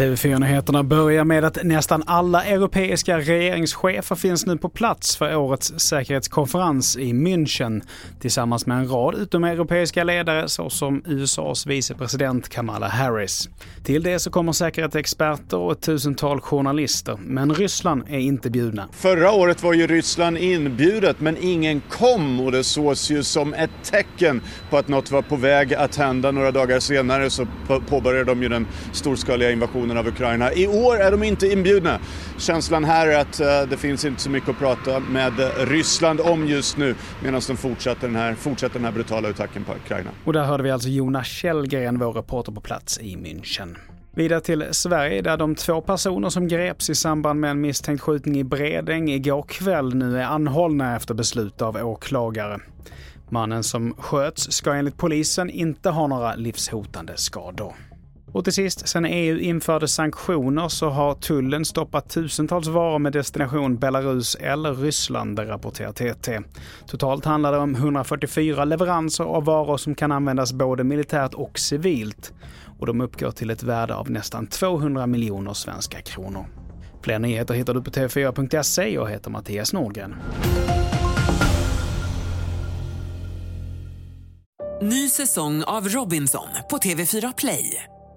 TV4-nyheterna börjar med att nästan alla europeiska regeringschefer finns nu på plats för årets säkerhetskonferens i München tillsammans med en rad utomeuropeiska ledare såsom USAs vicepresident Kamala Harris. Till det så kommer säkerhetsexperter och ett tusental journalister, men Ryssland är inte bjudna. Förra året var ju Ryssland inbjudet men ingen kom och det sågs ju som ett tecken på att något var på väg att hända. Några dagar senare så påbörjade de ju den storskaliga invasionen av Ukraina. I år är de inte inbjudna. Känslan här är att eh, det finns inte så mycket att prata med Ryssland om just nu medan de fortsätter den här, fortsätter den här brutala attacken på Ukraina. Och där hörde vi alltså Jonas Källgren, vår reporter på plats i München. Vidare till Sverige där de två personer som greps i samband med en misstänkt skjutning i Bredäng igår kväll nu är anhållna efter beslut av åklagare. Mannen som sköts ska enligt polisen inte ha några livshotande skador. Och till sist, sen EU införde sanktioner så har tullen stoppat tusentals varor med destination Belarus eller Ryssland, rapporterar TT. Totalt handlar det om 144 leveranser av varor som kan användas både militärt och civilt. Och de uppgår till ett värde av nästan 200 miljoner svenska kronor. Fler nyheter hittar du på tv4.se. Jag heter Mattias Nordgren. Ny säsong av Robinson på TV4 Play.